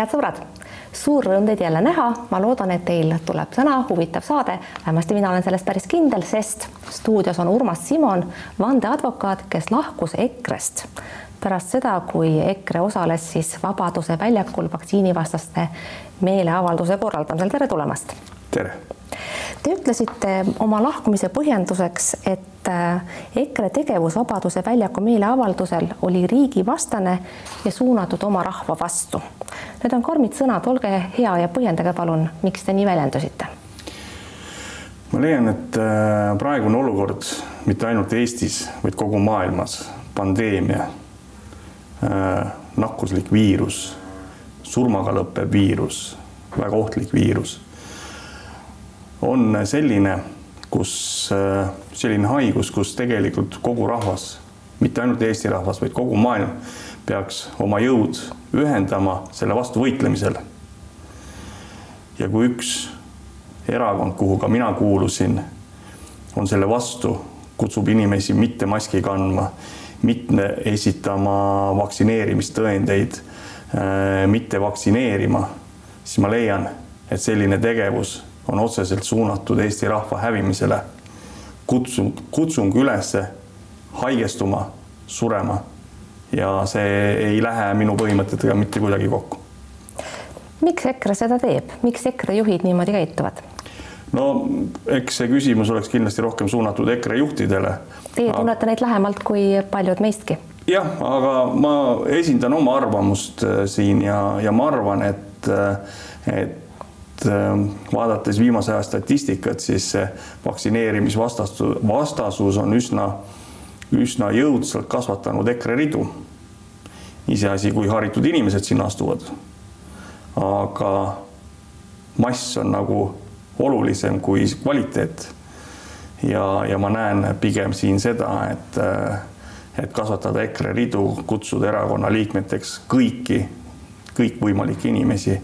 head sõbrad, suur rõõm teid jälle näha, ma loodan, et teil tuleb täna huvitav saade, vähemasti mina olen selles päris kindel, sest stuudios on Urmas Simon, vandeadvokaat, kes lahkus EKRE-st. Pärast seda, kui EKRE osales siis Vabaduse väljakul vaktsiinivastaste meeleavalduse korraldamisel, tere tulemast! tere! Te ütlesite oma lahkumise põhjenduseks, et äh, EKRE tegevus Vabaduse väljaku meeleavaldusel oli riigivastane ja suunatud oma rahva vastu. Need on karmid sõnad, olge hea ja põhjendage palun, miks te nii väljendusite? ma leian, et äh, praegune olukord mitte ainult Eestis, vaid kogu maailmas, pandeemia, äh, nakkuslik viirus, surmaga lõppev viirus, väga ohtlik viirus on selline, kus selline haigus, kus tegelikult kogu rahvas, mitte ainult Eesti rahvas, vaid kogu maailm peaks oma jõud ühendama selle vastu võitlemisel. ja kui üks erakond, kuhu ka mina kuulusin, on selle vastu, kutsub inimesi mitte maski kandma, mitte esitama vaktsineerimistõendeid, mitte vaktsineerima, siis ma leian, et selline tegevus on otseselt suunatud Eesti rahva hävimisele. kutsung, kutsung üles haigestuma, surema ja see ei lähe minu põhimõtetega mitte kuidagi kokku. miks EKRE seda teeb, miks EKRE juhid niimoodi käituvad? no eks see küsimus oleks kindlasti rohkem suunatud EKRE juhtidele. Teie tunnete neid lähemalt kui paljud meistki? jah, aga ma esindan oma arvamust äh, siin ja, ja ma arvan, et, äh, et Ähm, vaadates viimase aja statistikat, siis vaktsineerimisvastasus, vastasus on üsna, üsna jõudsalt kasvatanud EKRE ridu. iseasi, kui haritud inimesed sinna astuvad. aga mass on nagu olulisem kui kvaliteet. ja, ja ma näen pigem siin seda, et, et kasvatada EKRE ridu, kutsuda erakonna liikmeteks kõiki, kõikvõimalikke inimesi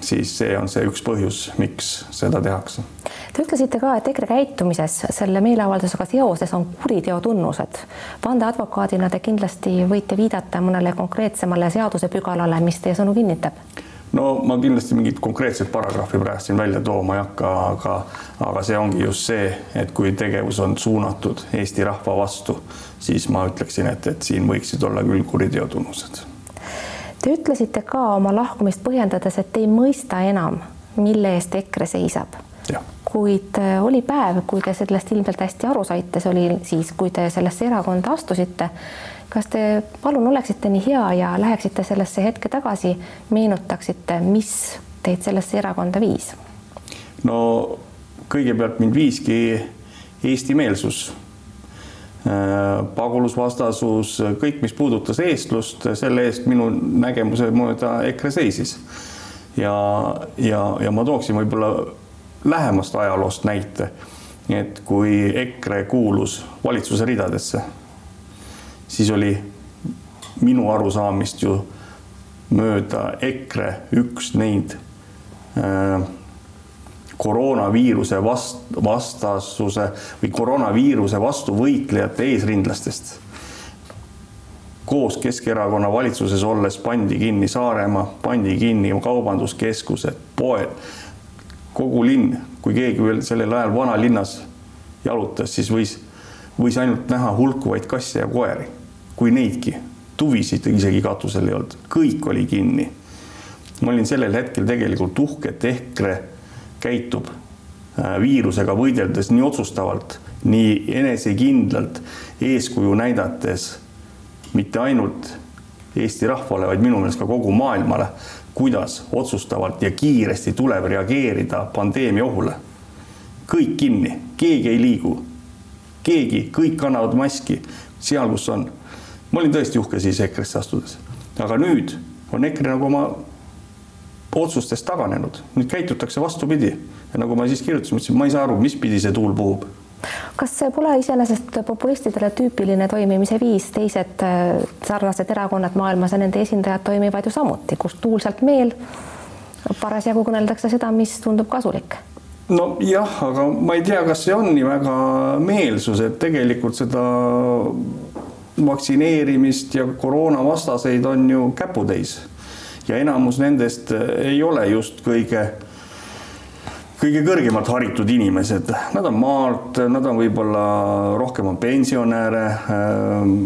siis see on see üks põhjus, miks seda tehakse. Te ütlesite ka, et EKRE käitumises selle meeleavaldusega seoses on kuriteo tunnused. vandeadvokaadina te kindlasti võite viidata mõnele konkreetsemale seadusepügalale, mis teie sõnu kinnitab no ma kindlasti mingit konkreetset paragrahvi praegu siin välja tooma ei hakka, aga, aga see ongi just see, et kui tegevus on suunatud Eesti rahva vastu, siis ma ütleksin, et, et siin võiksid olla küll kuriteotunnused Te ütlesite ka oma lahkumist põhjendades, et ei mõista enam, mille eest EKRE seisab. kuid äh, oli päev, kui te sellest ilmselt hästi aru saite, see oli siis, kui te sellesse erakonda astusite. kas te palun oleksite nii hea ja läheksite sellesse hetke tagasi, meenutaksite, mis teid sellesse erakonda viis? no kõigepealt mind viiski eestimeelsus Äh, pagulasvastasus, kõik, mis puudutas eestlust, selle eest minu nägemuse mööda EKRE seisis. ja, ja, ja ma tooksin võib-olla lähemast ajaloost näite, et kui EKRE kuulus valitsuse ridadesse, siis oli minu arusaamist ju mööda EKRE üks neid äh, koroonaviiruse vast-, vastasuse või koroonaviiruse vastu võitlejate eesrindlastest. koos Keskerakonna valitsuses olles pandi kinni Saaremaa, pandi kinni kaubanduskeskused, poed, kogu linn, kui keegi veel sellel ajal vanalinnas jalutas, siis võis, võis ainult näha hulkuvaid kasse ja koeri, kui neidki, tuvisid isegi katusel ei olnud, kõik oli kinni. ma olin sellel hetkel tegelikult uhke, et EKRE käitub äh, viirusega võideldes nii otsustavalt, nii enesekindlalt, eeskuju näidates mitte ainult Eesti rahvale, vaid minu meelest ka kogu maailmale, kuidas otsustavalt ja kiiresti tuleb reageerida pandeemia ohule. kõik kinni, keegi ei liigu, keegi, kõik kannavad maski seal, kus on. ma olin tõesti uhke siis EKRE-sse astudes, aga nüüd on EKRE nagu oma otsustest taganenud, nüüd käitutakse vastupidi. ja nagu ma siis kirjutasin, ma ütlesin, ma ei saa aru, mis pidi see tuul puhub. kas see pole iseenesest populistidele tüüpiline toimimise viis, teised äh, sarnased erakonnad maailmas ja nende esindajad toimivad ju samuti, kus tuulselt meel, parasjagu kõneldakse seda, mis tundub kasulik. Nojah, aga ma ei tea, kas see on nii väga meelsus, et tegelikult seda vaktsineerimist ja koroonavastaseid on ju käputäis ja enamus nendest ei ole just kõige kõige kõrgemalt haritud inimesed, nad on maalt, nad on võib-olla rohkem on pensionäre. Ähm,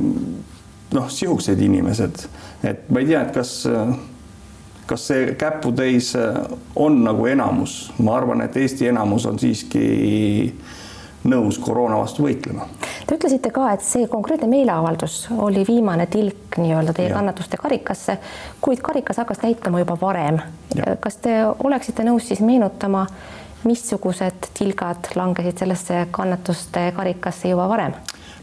noh, sihukesed inimesed, et ma ei tea, et kas, kas see käputäis on nagu enamus, ma arvan, et Eesti enamus on siiski nõus koroona vastu võitlema. Te ütlesite ka, et see konkreetne meeleavaldus oli viimane tilk nii-öelda teie ja. kannatuste karikasse, kuid karikas hakkas täituma juba varem. kas te oleksite nõus siis meenutama, missugused tilgad langesid sellesse kannatuste karikasse juba varem?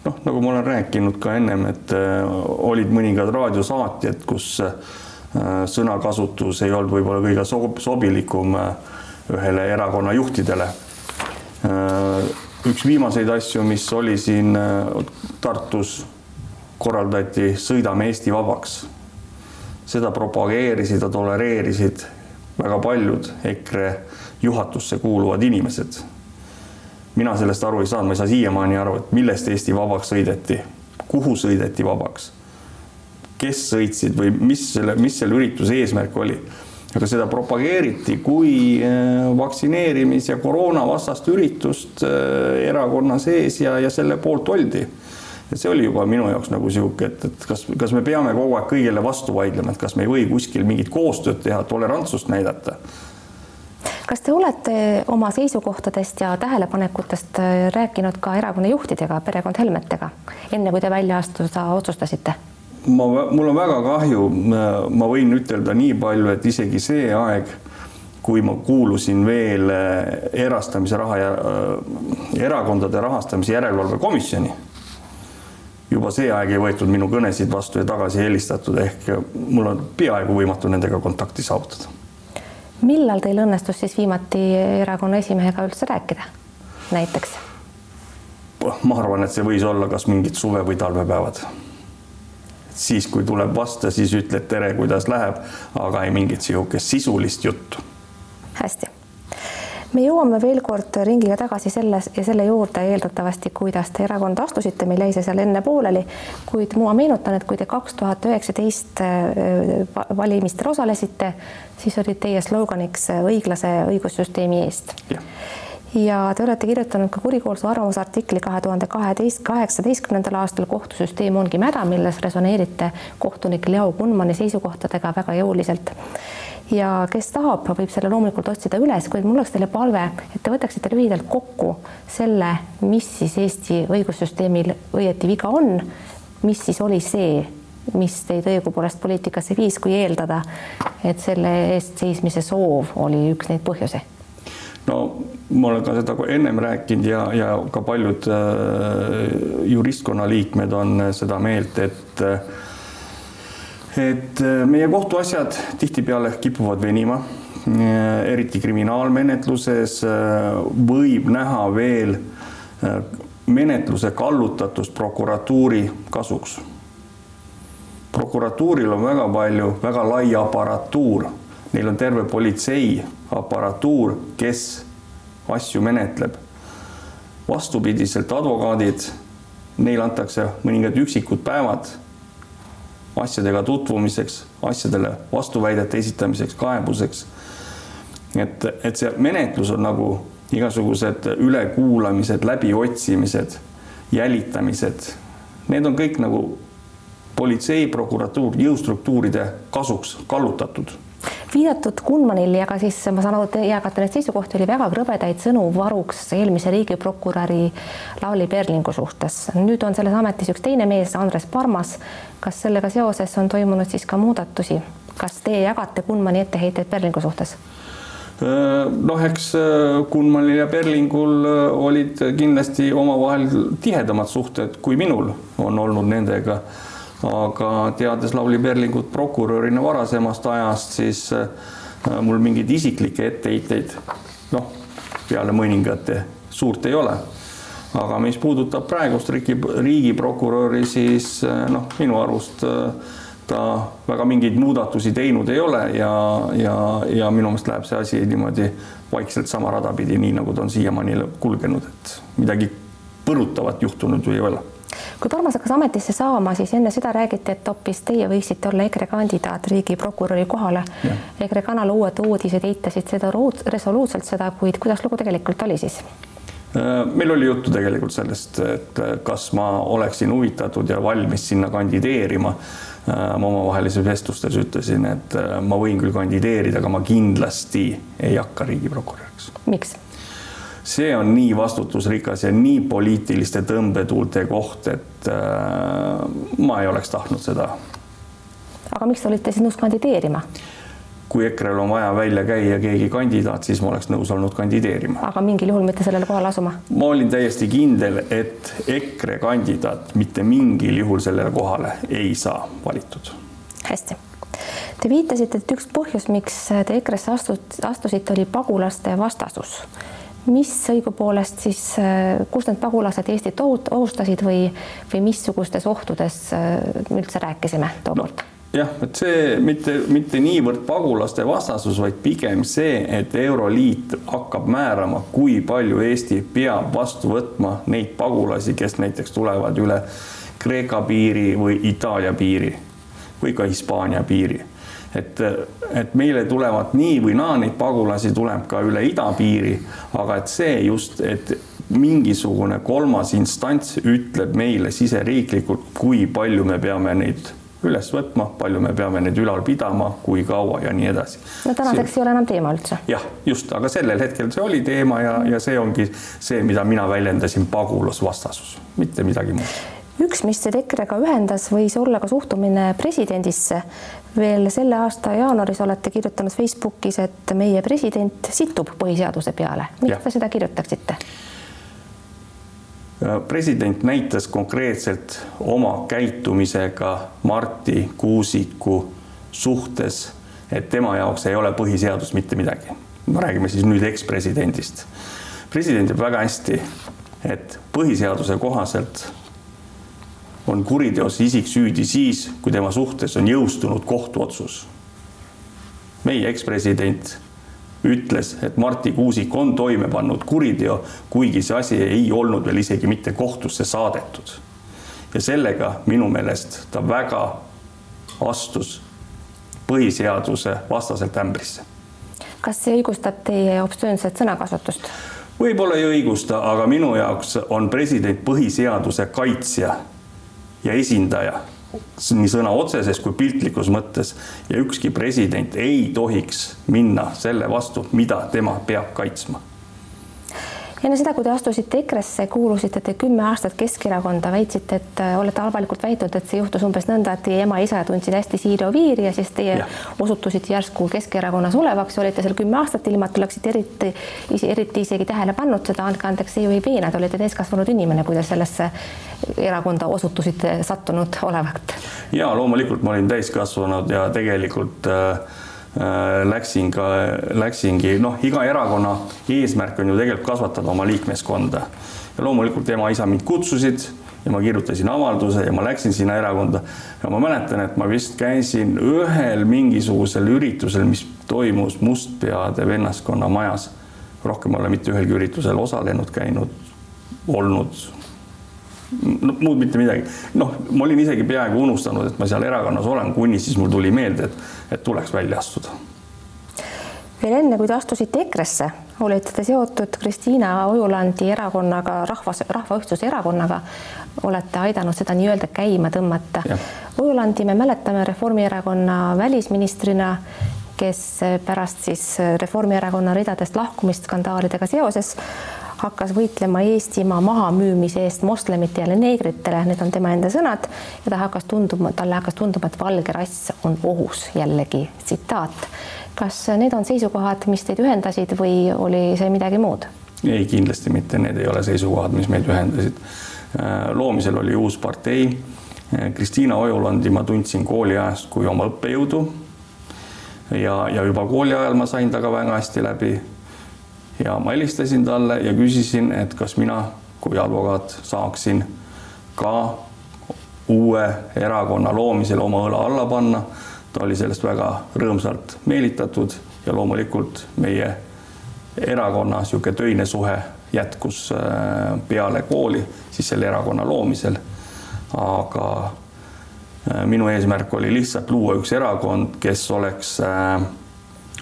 noh, nagu ma olen rääkinud ka ennem, et äh, olid mõningad raadiosaatjad, kus äh, sõnakasutus ei olnud võib-olla kõige sob sobilikum äh, ühele erakonna juhtidele. Üks viimaseid asju, mis oli siin Tartus, korraldati Sõidame Eesti vabaks. seda propageerisid ja tolereerisid väga paljud EKRE juhatusse kuuluvad inimesed. mina sellest aru ei saanud, ma ei saa siiamaani aru, et millest Eesti vabaks sõideti, kuhu sõideti vabaks, kes sõitsid või mis selle, mis selle ürituse eesmärk oli aga seda propageeriti kui äh, vaktsineerimis- ja koroonavastast üritust äh, erakonna sees ja, ja selle poolt oldi. et see oli juba minu jaoks nagu sihuke, et, et kas, kas me peame kogu aeg kõigele vastu vaidlema, et kas me ei või kuskil mingit koostööd teha, tolerantsust näidata kas te olete oma seisukohtadest ja tähelepanekutest äh, rääkinud ka erakonna juhtidega, perekond Helmetega, enne kui te välja astuda otsustasite? Ma, mul on väga kahju, ma võin ütelda nii palju, et isegi see aeg, kui ma kuulusin veel äh, erastamise raha ja äh, erakondade rahastamise järelevalve komisjoni, juba see aeg ei võetud minu kõnesid vastu ja tagasi helistatud, ehk mul on peaaegu võimatu nendega kontakti saavutada millal teil õnnestus siis viimati erakonna esimehega üldse rääkida, näiteks? ma arvan, et see võis olla kas mingid suve- või talvepäevad. Siis, kui tuleb vasta, siis ütled tere, kuidas läheb, aga ei mingit sihukest sisulist juttu. hästi me jõuame veel kord ringiga tagasi selles ja selle juurde eeldatavasti, kuidas te erakonda astusite, meil jäi see seal enne pooleli, kuid ma meenutan, et kui te kaks tuhat üheksateist äh, valimistel osalesite, siis oli teie sloganiks õiglase õigussüsteemi eest. Ja te olete kirjutanud ka kurikuulsa arvamusartikli kahe tuhande kaheteist, kaheksateistkümnendal aastal Kohtusüsteem ongi mäda, milles resoneerite kohtunik Leo Kunmani seisukohtadega väga jõuliselt ja kes tahab, võib selle loomulikult otsida üles, kuid mul oleks teile palve, et te võtaksite lühidalt kokku selle, mis siis Eesti õigussüsteemil õieti viga on, mis siis oli see, mis teid õigupoolest poliitikasse viis, kui eeldada, et selle eest seismise soov oli üks neid põhjusi? No ma olen ka seda ennem rääkinud ja, ja ka paljud äh, juristkonna liikmed on seda meelt, et äh, et äh, meie kohtuasjad tihtipeale kipuvad venima, äh, eriti kriminaalmenetluses äh, võib näha veel menetluse kallutatust prokuratuuri kasuks. prokuratuuril on väga palju, väga lai aparatuur, neil on terve politsei aparatuur, kes asju menetleb. vastupidiselt advokaadid, neile antakse mõningad üksikud päevad asjadega tutvumiseks, asjadele vastuväidete esitamiseks, kaebuseks. et, et see menetlus on nagu igasugused ülekuulamised, läbiotsimised, jälitamised, need on kõik nagu politsei, prokuratuur, jõustruktuuride kasuks kallutatud viidatud Kunmanil ja ka siis ma saan aru, et te jagate neid seisukohti, oli väga krõbedaid sõnu varuks eelmise riigiprokuröri Lavly Perlingu suhtes. nüüd on selles ametis üks teine mees, Andres Parmas. kas sellega seoses on toimunud siis ka muudatusi? kas teie jagate Kunmani etteheiteid Perlingu suhtes? noh, eks Kunmanil ja Perlingul olid kindlasti omavahel tihedamad suhted, kui minul on olnud nendega aga teades Lavly Perlingut prokurörina varasemast ajast, siis äh, mul mingeid isiklikke etteheiteid noh, peale mõningate suurt ei ole. aga mis puudutab praegust riigi, riigiprokuröri, siis äh, noh, minu arust äh, ta väga mingeid muudatusi teinud ei ole ja, ja, ja minu meelest läheb see asi niimoodi vaikselt sama rada pidi, nii nagu ta on siiamaani kulgenud, et midagi põrutavat juhtunud ju ei ole kui Toomas hakkas ametisse saama, siis enne seda räägiti, et hoopis teie võiksite olla EKRE kandidaat riigiprokuröri kohale. EKRE kanali uued uudised eitasid seda resoluutselt seda, kuid kuidas lugu tegelikult oli siis? Äh, meil oli juttu tegelikult sellest, et kas ma oleksin huvitatud ja valmis sinna kandideerima. Äh, ma omavahelises vestlustes ütlesin, et äh, ma võin küll kandideerida, aga ma kindlasti ei hakka riigiprokuröriks. miks? See on nii vastutusrikas ja nii poliitiliste tõmbetuulte koht, et äh, ma ei oleks tahtnud seda. aga miks te olite siis nõus kandideerima? kui EKRE-l on vaja välja käia keegi kandidaat, siis ma oleks nõus olnud kandideerima. aga mingil juhul mitte sellele kohale asuma? ma olin täiesti kindel, et EKRE kandidaat mitte mingil juhul sellele kohale ei saa valitud. hästi. Te viitasite, et üks põhjus, miks te EKRE-sse astud, astusite, oli pagulaste vastasus mis õigupoolest siis, äh, kus need pagulased Eestit ohustasid või, või missugustes ohtudes äh, me üldse rääkisime tookord no.? jah, et see mitte, mitte niivõrd pagulaste vastasus, vaid pigem see, et Euroliit hakkab määrama, kui palju Eesti peab vastu võtma neid pagulasi, kes näiteks tulevad üle Kreeka piiri või Itaalia piiri või ka Hispaania piiri et, et meile tulevad nii või naa neid pagulasi tuleb ka üle idapiiri, aga et see just, et mingisugune kolmas instants ütleb meile siseriiklikult, kui palju me peame neid üles võtma, palju me peame neid ülal pidama, kui kaua ja nii edasi. no tänaseks see... ei ole enam teema üldse. jah, just, aga sellel hetkel see oli teema ja, ja see ongi see, mida mina väljendasin, pagulasvastasus, mitte midagi muud üks, mis teid EKRE-ga ühendas, võis olla ka suhtumine presidendisse. Veel selle aasta jaanuaris olete kirjutanud Facebookis, et meie president situb põhiseaduse peale. miks te seda kirjutaksite? president näitas konkreetselt oma käitumisega Marti Kuusiku suhtes, et tema jaoks ei ole põhiseadus mitte midagi. me räägime siis nüüd ekspresidendist. president teab väga hästi, et põhiseaduse kohaselt on kuriteos isik süüdi siis, kui tema suhtes on jõustunud kohtuotsus. meie ekspresident ütles, et Marti Kuusik on toime pannud kuriteo, kuigi see asi ei olnud veel isegi mitte kohtusse saadetud. ja sellega minu meelest ta väga astus põhiseaduse vastaselt ämbrisse. kas see õigustab teie obstüünset sõnakasutust? võib-olla ei õigusta, aga minu jaoks on president põhiseaduse kaitsja ja esindaja nii sõna otseses kui piltlikus mõttes ja ükski president ei tohiks minna selle vastu, mida tema peab kaitsma enne seda, kui te astusite EKRE-sse, kuulusite te kümme aastat Keskerakonda, väitsite, et äh, olete avalikult väitnud, et see juhtus umbes nõnda, et teie ema isa tundsid hästi Siiri Oviiri ja siis teie ja. osutusite järsku Keskerakonnas olevaks ja olite seal kümme aastat, ilma et oleksite eriti, eriti isegi tähele pannud seda, andke andeks, see ju ei veena, te olete täiskasvanud inimene, kui te sellesse erakonda osutusite sattunud olevat. ja loomulikult ma olin täiskasvanud ja tegelikult Äh, läksin ka, läksingi, noh, iga erakonna eesmärk on ju tegelikult kasvatada oma liikmeskonda. ja loomulikult ema-isa mind kutsusid ja ma kirjutasin avalduse ja ma läksin sinna erakonda ja ma mäletan, et ma vist käisin ühel mingisugusel üritusel, mis toimus Mustpeade vennaskonna majas. rohkem ei ole mitte ühelgi üritusel osalenud, käinud, olnud no muud mitte midagi. noh, ma olin isegi peaaegu unustanud, et ma seal erakonnas olen, kuni siis mul tuli meelde, et, et tuleks välja astuda. veel enne, kui te astusite EKRE-sse, olite te seotud Kristiina Ojulandi erakonnaga, rahvas, Rahva Ühtsuse erakonnaga. olete aidanud seda nii-öelda käima tõmmata. Ojulandi me mäletame Reformierakonna välisministrina kes pärast siis Reformierakonna ridadest lahkumist skandaalidega seoses hakkas võitlema Eestimaa mahamüümise eest moslemitele ja neegritele, need on tema enda sõnad ja ta hakkas tunduma, talle hakkas tunduma, et valge rass on ohus, jällegi tsitaat. kas need on seisukohad, mis teid ühendasid või oli see midagi muud? ei, kindlasti mitte, need ei ole seisukohad, mis meid ühendasid. Äh, loomisel oli uus partei. Äh, Kristiina Ojulandi ma tundsin kooliajast kui oma õppejõudu. ja, ja juba kooli ajal ma sain temaga väga hästi läbi ja ma helistasin talle ja küsisin, et kas mina kui advokaat saaksin ka uue erakonna loomisel oma õla alla panna. ta oli sellest väga rõõmsalt meelitatud ja loomulikult meie erakonna niisugune töine suhe jätkus äh, peale kooli, siis selle erakonna loomisel. aga äh, minu eesmärk oli lihtsalt luua üks erakond, kes oleks äh,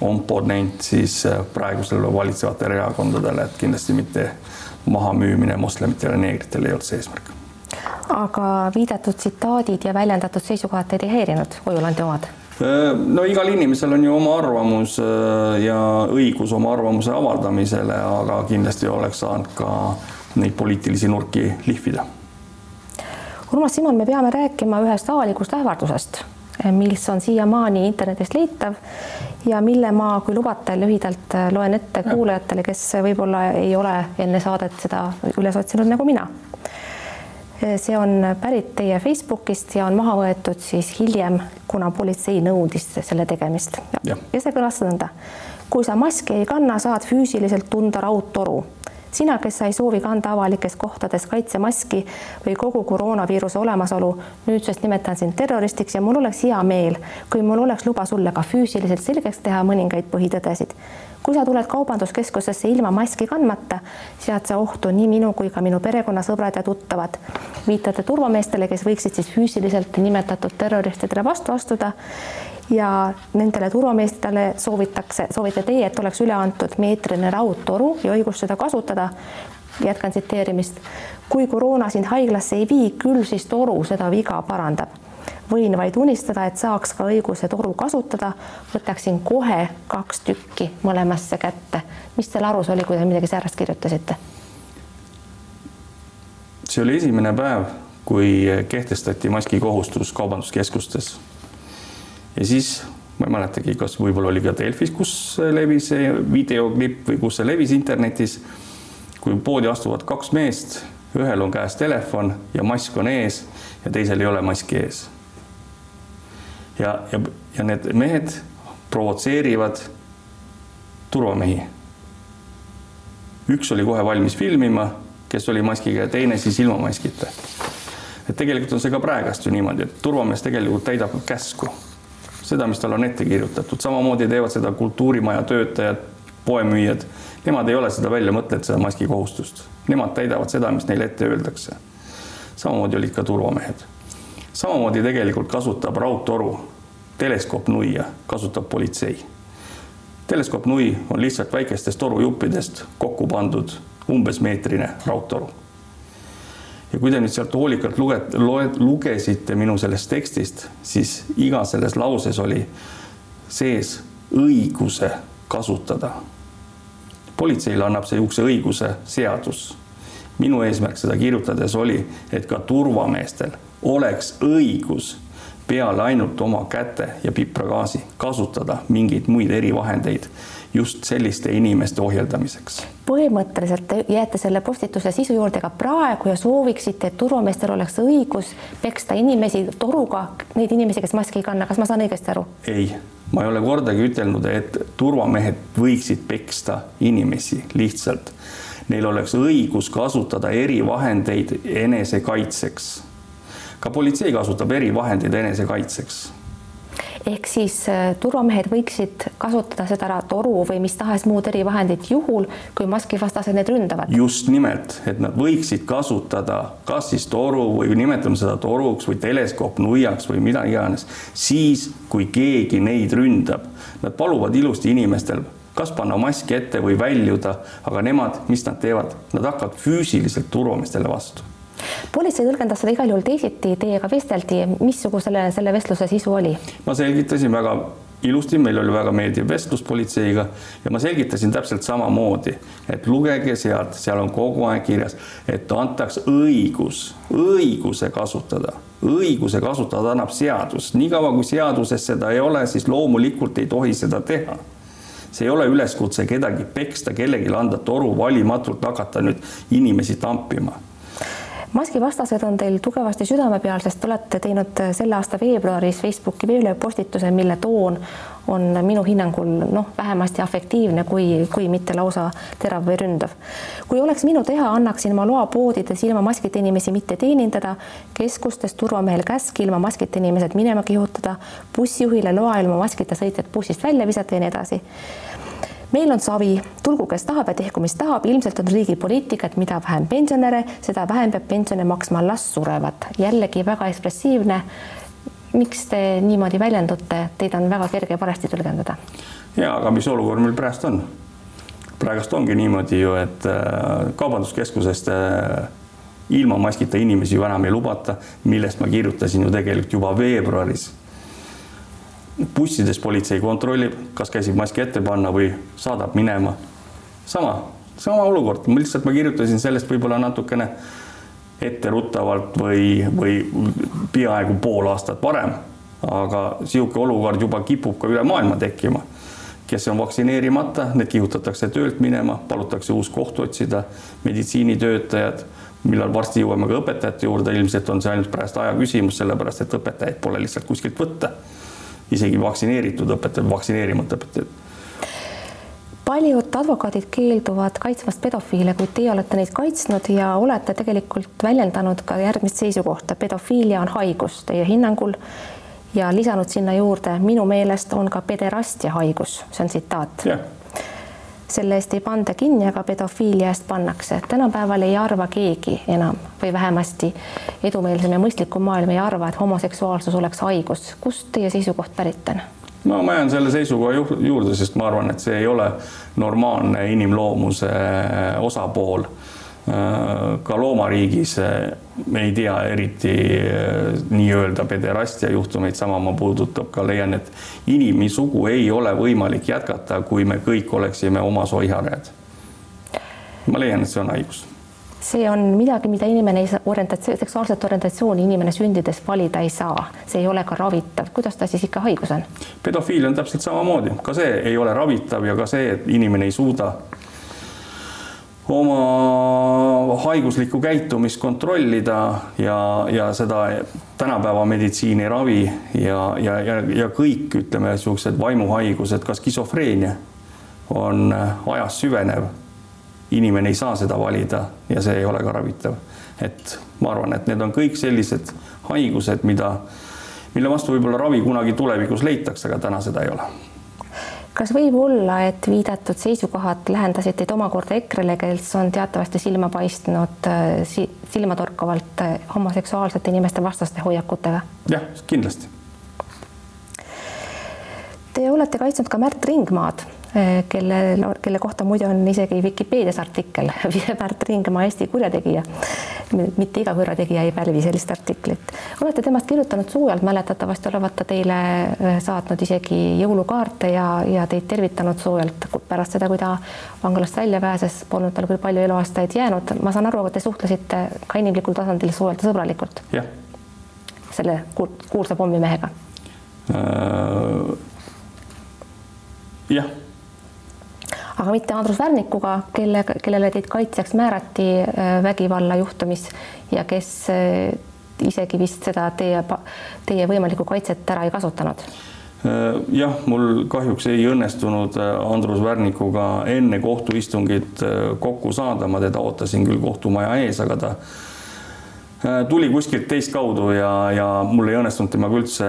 oponent siis praegusele valitsevatele erakondadele, et kindlasti mitte mahamüümine moslemitele, neegritele ei olnud see eesmärk. aga viidatud tsitaadid ja väljendatud seisukohad teid ei häirinud, Ojulandi omad? no igal inimesel on ju oma arvamus ja õigus oma arvamuse avaldamisele, aga kindlasti oleks saanud ka neid poliitilisi nurki lihvida. Urmas Simon, me peame rääkima ühest avalikust ähvardusest, mis on siiamaani internetist leitav ja mille ma, kui lubate, lühidalt loen ette kuulajatele, kes võib-olla ei ole enne saadet seda üles otsinud nagu mina. see on pärit teie Facebookist ja on maha võetud siis hiljem, kuna politsei nõudis selle tegemist. ja see kõlas nõnda. kui sa maski ei kanna, saad füüsiliselt tunda raudtoru sina, kes sa ei soovi kanda avalikes kohtades kaitsemaski või kogu koroonaviiruse olemasolu, nüüdsest nimetan sind terroristiks ja mul oleks hea meel, kui mul oleks luba sulle ka füüsiliselt selgeks teha mõningaid põhitõdesid. kui sa tuled kaubanduskeskusesse ilma maski kandmata, sead sa ohtu nii minu kui ka minu perekonnasõbrad ja tuttavad. viitate turvameestele, kes võiksid siis füüsiliselt nimetatud terroristidele vastu astuda ja nendele turvameestele soovitakse, soovite teie, et oleks üle antud meetrine raudtoru ja õigus seda kasutada. jätkan tsiteerimist. kui koroona sind haiglasse ei vii, küll siis toru seda viga parandab. võin vaid unistada, et saaks ka õiguse toru kasutada, võtaksin kohe kaks tükki mõlemasse kätte. mis teil arus oli, kui te midagi säärast kirjutasite? see oli esimene päev, kui kehtestati maskikohustus kaubanduskeskustes ja siis ma ei mäletagi, kas võib-olla oli ka Delfis, kus levis see videoklipp või kus see levis internetis. kui poodi astuvad kaks meest, ühel on käes telefon ja mask on ees ja teisel ei ole maski ees. ja, ja, ja need mehed provotseerivad turvamehi. üks oli kohe valmis filmima, kes oli maskiga ja teine siis ilma maskita. et tegelikult on see ka praegast ju niimoodi, et turvamees tegelikult täidab käsku seda, mis talle on ette kirjutatud, samamoodi teevad seda kultuurimaja töötajad, poemüüjad. Nemad ei ole seda välja mõtelnud, seda maskikohustust, nemad täidavad seda, mis neile ette öeldakse. samamoodi olid ka turvamehed. samamoodi tegelikult kasutab raudtoru teleskoopnuia, kasutab politsei. teleskoopnui on lihtsalt väikestest torujuppidest kokku pandud umbes meetrine raudtoru ja kui te nüüd sealt hoolikalt luget-, loed, lugesite minu sellest tekstist, siis iga selles lauses oli sees õiguse kasutada. politseile annab see niisuguse õiguse seadus. minu eesmärk seda kirjutades oli, et ka turvameestel oleks õigus peale ainult oma käte ja pipragaasi kasutada mingeid muid erivahendeid just selliste inimeste ohjeldamiseks. Põhimõtteliselt te jääte selle postituse sisu juurde ka praegu ja sooviksite, et turvameestel oleks õigus peksta inimesi toruga, neid inimesi, kes maski ei kanna, kas ma saan õigesti aru? ei, ma ei ole kordagi ütelnud, et turvamehed võiksid peksta inimesi lihtsalt. Neil oleks õigus kasutada erivahendeid enesekaitseks. ka politsei kasutab erivahendeid enesekaitseks ehk siis äh, turvamehed võiksid kasutada seda toru või mis tahes muud erivahendit juhul, kui maskivastased need ründavad. just nimelt, et nad võiksid kasutada kas siis toru või nimetame seda toruks või teleskoopnuiaks või mida iganes, siis kui keegi neid ründab. Nad paluvad ilusti inimestel kas panna maski ette või väljuda, aga nemad, mis nad teevad, nad hakkavad füüsiliselt turvameestele vastu politsei tõlgendas seda igal juhul teisiti, teiega vesteldi, missugusele selle vestluse sisu oli? ma selgitasin väga ilusti, meil oli väga meeldiv vestlus politseiga ja ma selgitasin täpselt samamoodi, et lugege sealt, seal on kogu aeg kirjas, et antaks õigus, õiguse kasutada, õiguse kasutada annab seadus, niikaua kui seaduses seda ei ole, siis loomulikult ei tohi seda teha. See ei ole üleskutse kedagi peksta, kellelegi anda toru valimatult hakata nüüd inimesi tampima maskivastased on teil tugevasti südame peal, sest te olete teinud selle aasta veebruaris Facebooki veebipostituse, mille toon on minu hinnangul noh, vähemasti afektiivne, kui, kui mitte lausa terav või ründav. kui oleks minu teha, annaksin ma loa poodides ilma maskita inimesi mitte teenindada, keskustes turvamehel käsk ilma maskita inimesed minema kihutada, bussijuhile loa ilma maskita sõitjad bussist välja visata ja nii edasi meil on savi, tulgu kes tahab ja tehku mis tahab, ilmselt on riigi poliitika, et mida vähem pensionäre, seda vähem peab pensione maksma, las surevad. jällegi väga ekspressiivne. miks te niimoodi väljendute, teid on väga kerge parasti tõlgendada. ja aga mis olukord meil praegu on? praegust ongi niimoodi ju, et äh, kaubanduskeskusest äh, ilma maskita inimesi ju enam ei lubata, millest ma kirjutasin ju tegelikult juba veebruaris bussides politsei kontrollib, kas käsib maski ette panna või saadab minema. sama, sama olukord, ma lihtsalt ma kirjutasin sellest võib-olla natukene etteruttavalt või, või peaaegu pool aastat varem. aga niisugune olukord juba kipub ka üle maailma tekkima. kes on vaktsineerimata, need kihutatakse töölt minema, palutakse uus koht otsida, meditsiinitöötajad millal varsti jõuame ka õpetajate juurde, ilmselt on see ainult praegu aja küsimus, sellepärast et õpetajaid pole lihtsalt kuskilt võtta isegi vaktsineeritud õpetajad, vaktsineerimata õpetajad. Paljud advokaadid keelduvad kaitsmast pedofiile, kuid teie olete neid kaitsnud ja olete tegelikult väljendanud ka järgmist seisukohta, pedofiilia on haigus teie hinnangul ja lisanud sinna juurde, minu meelest on ka pederastia haigus, see on tsitaat. Yeah selle eest ei panda kinni, aga pedofiilia eest pannakse. tänapäeval ei arva keegi enam või vähemasti edumeelsem ja mõistlikum maailm ei arva, et homoseksuaalsus oleks haigus. kust teie seisukoht pärit on? no ma jään selle seisukoha juurde, sest ma arvan, et see ei ole normaalne inimloomuse osapool Äh, ka loomariigis äh, me ei tea eriti äh, nii-öelda pederastia juhtumeid, sama ma puudutab ka, leian, et inimsugu ei ole võimalik jätkata, kui me kõik oleksime oma soiharjad. ma leian, et see on haigus see on midagi, mida inimene ei saa, orientatsioon, seksuaalset orientatsiooni inimene sündides valida ei saa, see ei ole ka ravitav, kuidas ta siis ikka haigus on? pedofiilia on täpselt samamoodi, ka see ei ole ravitav ja ka see, et inimene ei suuda oma haiguslikku käitumist kontrollida ja, ja seda tänapäeva meditsiini ravi ja, ja, ja, ja kõik, ütleme, niisugused vaimuhaigused, ka skisofreenia on ajas süvenev. inimene ei saa seda valida ja see ei ole ka ravitav. et ma arvan, et need on kõik sellised haigused, mida, mille vastu võib-olla ravi kunagi tulevikus leitakse, aga täna seda ei ole kas võib olla, et viidatud seisukohad lähendasid teid omakorda EKRE-le, kes on teatavasti silma paistnud äh, silmatorkavalt äh, homoseksuaalsete inimeste vastaste hoiakutega? jah, kindlasti. Te olete kaitsnud ka Märt Ringmaad kelle, kelle kohta muide on isegi Vikipeedias artikkel Märt Ringmaa Eesti kurjategija. mitte iga kurjategija ei pälvi sellist artiklit. olete temast kirjutanud soojalt, mäletatavasti olevat ta teile eh, saatnud isegi jõulukaarte ja, ja teid tervitanud soojalt pärast seda, kui ta vanglast välja pääses, polnud tal küll palju eluaastaid jäänud. ma saan aru, et te suhtlesite ka inimlikul tasandil soojalt ja sõbralikult. selle kuulsa pommimehega äh,. jah aga mitte Andrus Värnikuga, kelle, kellele teid kaitsjaks määrati äh, vägivallajuhtumis ja kes äh, isegi vist seda teie, teie võimalikku kaitset ära ei kasutanud? Äh, jah, mul kahjuks ei õnnestunud Andrus Värnikuga enne kohtuistungit kokku saada, ma teda ootasin küll kohtumaja ees, aga ta tuli kuskilt teist kaudu ja, ja mul ei õnnestunud temaga üldse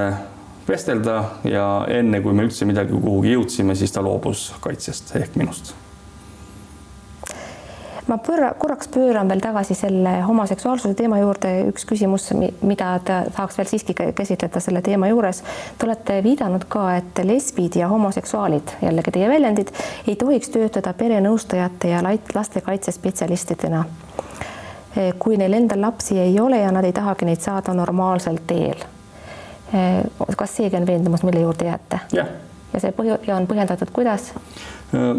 vestelda ja enne, kui me üldse midagi kuhugi jõudsime, siis ta loobus kaitsest ehk minust ma pööra, korraks pööran veel tagasi selle homoseksuaalsuse teema juurde, üks küsimus, mida ta tahaks veel siiski käsitleda selle teema juures. Te olete viidanud ka, et lesbid ja homoseksuaalid, jällegi teie väljendid, ei tohiks töötada perenõustajate ja lastekaitsespetsialistidena. kui neil endal lapsi ei ole ja nad ei tahagi neid saada normaalsel teel kas seegi on veendumus, mille juurde jääte? ja see põhju- ja on põhjendatud, kuidas? Äh,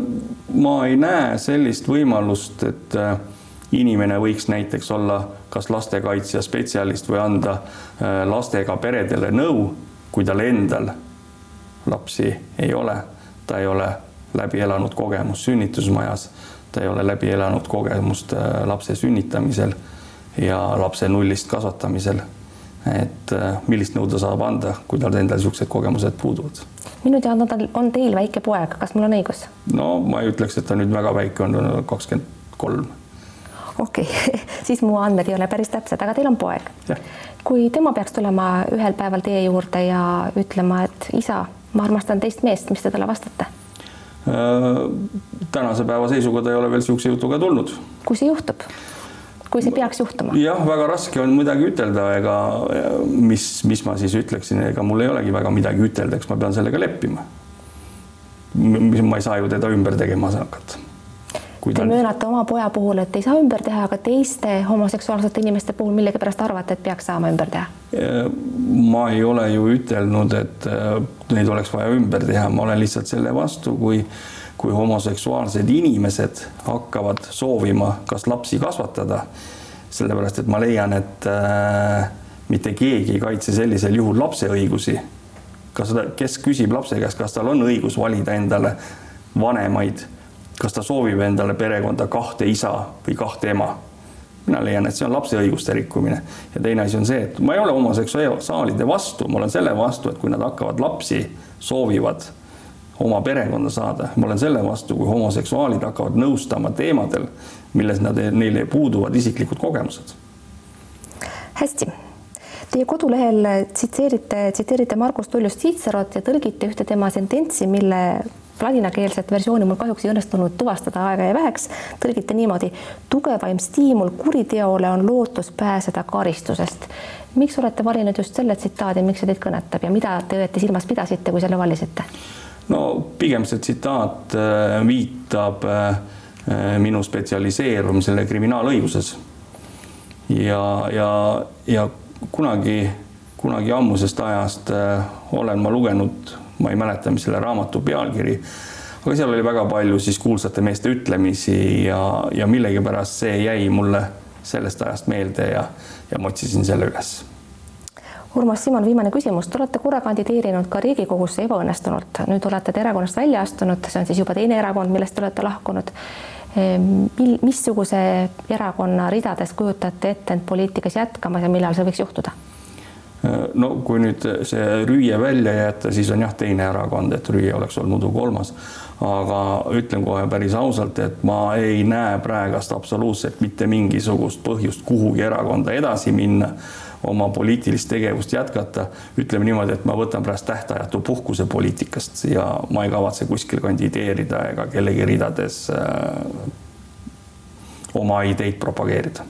ma ei näe sellist võimalust, et äh, inimene võiks näiteks olla kas lastekaitsja spetsialist või anda äh, lastega peredele nõu, kui tal endal lapsi ei ole, ta ei ole läbi elanud kogemust sünnitusmajas, ta ei ole läbi elanud kogemust lapse sünnitamisel ja lapse nullist kasvatamisel et äh, millist nõu ta saab anda, kui tal endal niisugused kogemused puuduvad. minu teada on, on teil väike poeg, kas mul on õigus? no ma ei ütleks, et ta nüüd väga väike on, kakskümmend kolm. okei okay. siis mu andmed ei ole päris täpsed, aga teil on poeg. kui tema peaks tulema ühel päeval teie juurde ja ütlema, et isa, ma armastan teist meest, mis te talle vastate? tänase päeva seisuga ta ei ole veel niisuguse jutuga tulnud. kui see juhtub? Kui see peaks juhtuma? jah, väga raske on midagi ütelda, ega mis, mis ma siis ütleksin, ega mul ei olegi väga midagi ütelda, eks ma pean sellega leppima. ma ei saa ju teda ümber tegema hakata kui te möönate oma poja puhul, et ei saa ümber teha, aga teiste homoseksuaalsete inimeste puhul millegipärast arvate, et peaks saama ümber teha? ma ei ole ju ütelnud, et äh, neid oleks vaja ümber teha, ma olen lihtsalt selle vastu, kui kui homoseksuaalsed inimesed hakkavad soovima kas lapsi kasvatada, sellepärast et ma leian, et äh, mitte keegi ei kaitse sellisel juhul lapse õigusi. kas ta, kes küsib lapse käest, kas tal on õigus valida endale vanemaid kas ta soovib endale perekonda kahte isa või kahte ema. mina leian, et see on lapse õiguste rikkumine ja teine asi on see, et ma ei ole homoseksuaalide vastu, ma olen selle vastu, et kui nad hakkavad lapsi, soovivad oma perekonda saada, ma olen selle vastu, kui homoseksuaalid hakkavad nõustama teemadel, milles nad, neil puuduvad isiklikud kogemused. hästi Teie kodulehel tsiteerite, tsiteerite Margus Tuljus Cicerot ja tõlgite ühte tema sententsi, mille ladinakeelset versiooni mul kahjuks ei õnnestunud tuvastada, aega jäi väheks. tõlgite niimoodi. tugevaim stiimul kuriteole on lootus pääseda karistusest. miks olete valinud just selle tsitaadi, miks see teid kõnetab ja mida te õieti silmas pidasite, kui selle valisite? No pigem see tsitaat äh, viitab äh, minu spetsialiseerumisele kriminaalõiguses. ja, ja, ja kunagi, kunagi ammusest ajast äh, olen ma lugenud ma ei mäleta, mis selle raamatu pealkiri, aga seal oli väga palju siis kuulsate meeste ütlemisi ja, ja millegipärast see jäi mulle sellest ajast meelde ja, ja ma otsisin selle üles. Urmas Simon, viimane küsimus, te olete korra kandideerinud ka Riigikogusse ebaõnnestunult, nüüd olete te erakonnast välja astunud, see on siis juba teine erakond, millest te olete lahkunud. Ehm, mil, missuguse erakonna ridades kujutate ette end poliitikas jätkamas ja millal see võiks juhtuda? no kui nüüd see Rüüe välja jätta, siis on jah, teine erakond, et Rüüe oleks olnud muidu kolmas. aga ütlen kohe päris ausalt, et ma ei näe praegast absoluutselt mitte mingisugust põhjust kuhugi erakonda edasi minna, oma poliitilist tegevust jätkata. ütleme niimoodi, et ma võtan pärast tähtajatu puhkuse poliitikast ja ma ei kavatse kuskil kandideerida ega kellegi ridades äh, oma ideid propageerida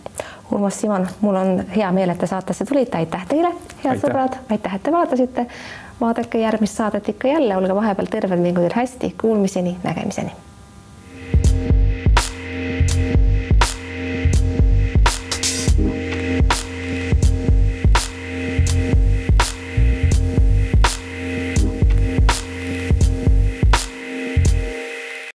Urmas Simon, mul on hea meel, et te saatesse tulite, aitäh teile, head aitäh. sõbrad, aitäh, et te vaatasite. vaadake järgmist saadet ikka jälle, olge vahepeal terved, mingu teil hästi, kuulmiseni, nägemiseni